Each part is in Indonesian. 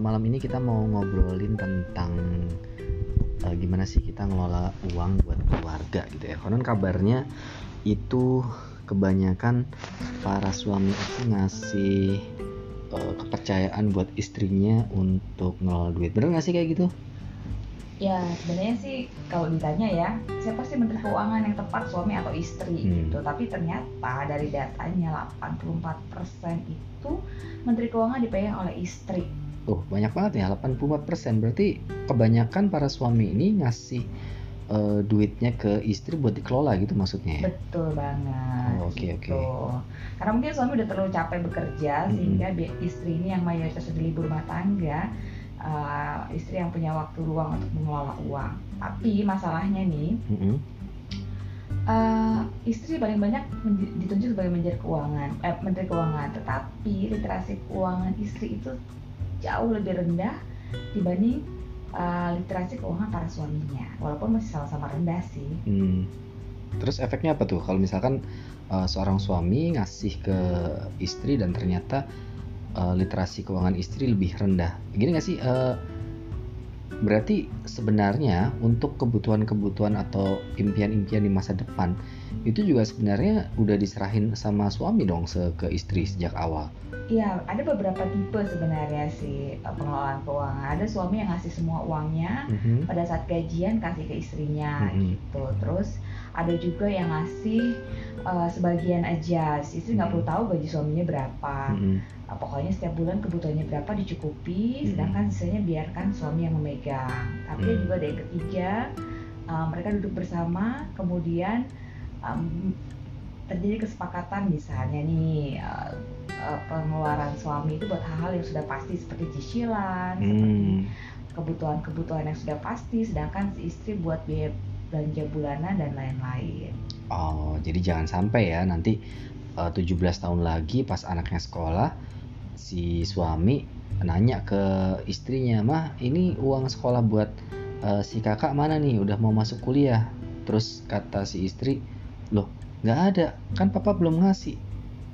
malam ini kita mau ngobrolin tentang uh, gimana sih kita ngelola uang buat keluarga gitu ya. Konon kabarnya itu kebanyakan para suami itu ngasih uh, kepercayaan buat istrinya untuk ngelola duit. Bener gak sih kayak gitu? Ya sebenarnya sih kalau ditanya ya siapa sih menteri keuangan yang tepat suami atau istri Hmm. gitu. Tapi ternyata dari datanya 84% itu menteri keuangan dipegang oleh istri. Oh banyak banget ya 84% berarti kebanyakan para suami ini ngasih uh, duitnya ke istri buat dikelola gitu maksudnya ya? Betul banget. Oh, oke, gitu. Karena mungkin suami udah terlalu capek bekerja Mm-mm. sehingga istri ini yang mayoritas sudah libur rumah tangga, uh, istri yang punya waktu luang untuk mengelola uang. Tapi masalahnya nih, Mm-mm. uh, istri paling banyak ditunjuk sebagai menteri keuangan, eh, menteri keuangan. Tetapi literasi keuangan istri itu jauh lebih rendah dibanding uh, literasi keuangan para suaminya. Walaupun masih sama-sama rendah sih. Hmm. Terus efeknya apa tuh kalau misalkan uh, seorang suami ngasih ke istri dan ternyata uh, literasi keuangan istri lebih rendah. Gini gak sih? uh, berarti sebenarnya untuk kebutuhan-kebutuhan atau impian-impian di masa depan itu juga sebenarnya udah diserahin sama suami dong se ke istri sejak awal. Iya, ada beberapa tipe sebenarnya sih uh, pengelolaan keuangan. Ada suami yang ngasih semua uangnya Mhm. pada saat gajian kasih ke istrinya Mhm. gitu. Terus ada juga yang ngasih uh, sebagian aja. Istri nggak Mhm. perlu tahu gaji suaminya berapa. Mhm. Uh, pokoknya setiap bulan kebutuhannya berapa dicukupi, Mhm. sedangkan sisanya biarkan suami yang memegang. Tapi Mhm. juga ada yang ketiga, uh, mereka duduk bersama, kemudian um, terjadi kesepakatan misalnya nih uh, uh, pengeluaran suami itu buat hal-hal yang sudah pasti seperti cicilan, seperti Hmm. kebutuhan-kebutuhan yang sudah pasti, sedangkan si istri buat biaya belanja bulanan dan lain-lain. Oh, jadi jangan sampai ya nanti uh, 17 tahun lagi pas anaknya sekolah si suami nanya ke istrinya, "Mah, ini uang sekolah buat uh, si kakak mana nih? Udah mau masuk kuliah." Terus kata si istri, "Loh, nggak ada. Kan papa belum ngasih."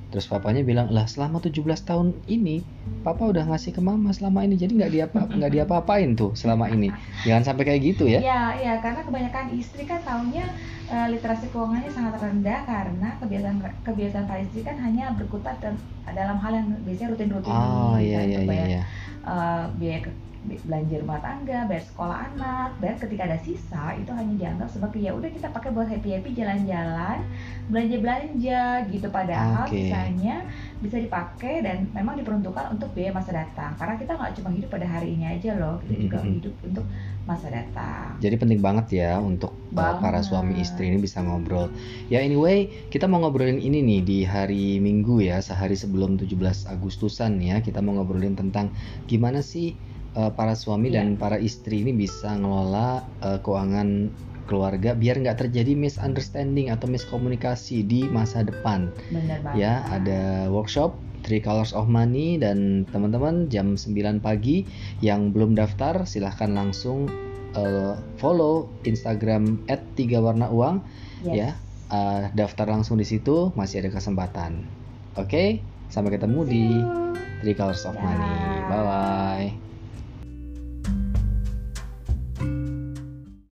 Terus papanya bilang, "Lah, selama 17 tahun ini papa udah ngasih ke mama selama ini. Jadi nggak diapa nggak diapa-apain tuh selama ini." Jangan sampai kayak gitu ya. Iya, iya, karena kebanyakan istri kan tahunya eh, literasi keuangannya sangat rendah karena kebiasaan kebiasaan para istri kan hanya berkutat dan- dalam hal yang biasanya rutin-rutin Oh, nih, iya kan, iya iya bayar iya. Eh, biaya ke- belanja rumah tangga, bayar sekolah anak, dan ketika ada sisa itu hanya dianggap sebagai ya udah kita pakai buat happy happy jalan-jalan, belanja belanja gitu. Padahal Oke. sisanya bisa dipakai dan memang diperuntukkan untuk biaya masa datang. Karena kita nggak cuma hidup pada hari ini aja loh, kita juga Mhm. hidup untuk masa datang. Jadi penting banget ya untuk para Banget. suami istri ini bisa ngobrol. Ya anyway, kita mau ngobrolin ini nih di hari Minggu ya, sehari sebelum 17 Agustusan ya. Kita mau ngobrolin tentang gimana sih uh, para suami Iya. dan para istri ini bisa ngelola uh, keuangan keluarga biar nggak terjadi misunderstanding atau miskomunikasi di masa depan. Banget. Ya, ada workshop Three Colors of Money dan teman-teman jam 9 pagi yang belum daftar silahkan langsung uh, follow Instagram @tiga_warna_uang Yes. ya. Uh, daftar langsung di situ masih ada kesempatan. Oke, sampai ketemu di. Three Colors of Money. Bye bye.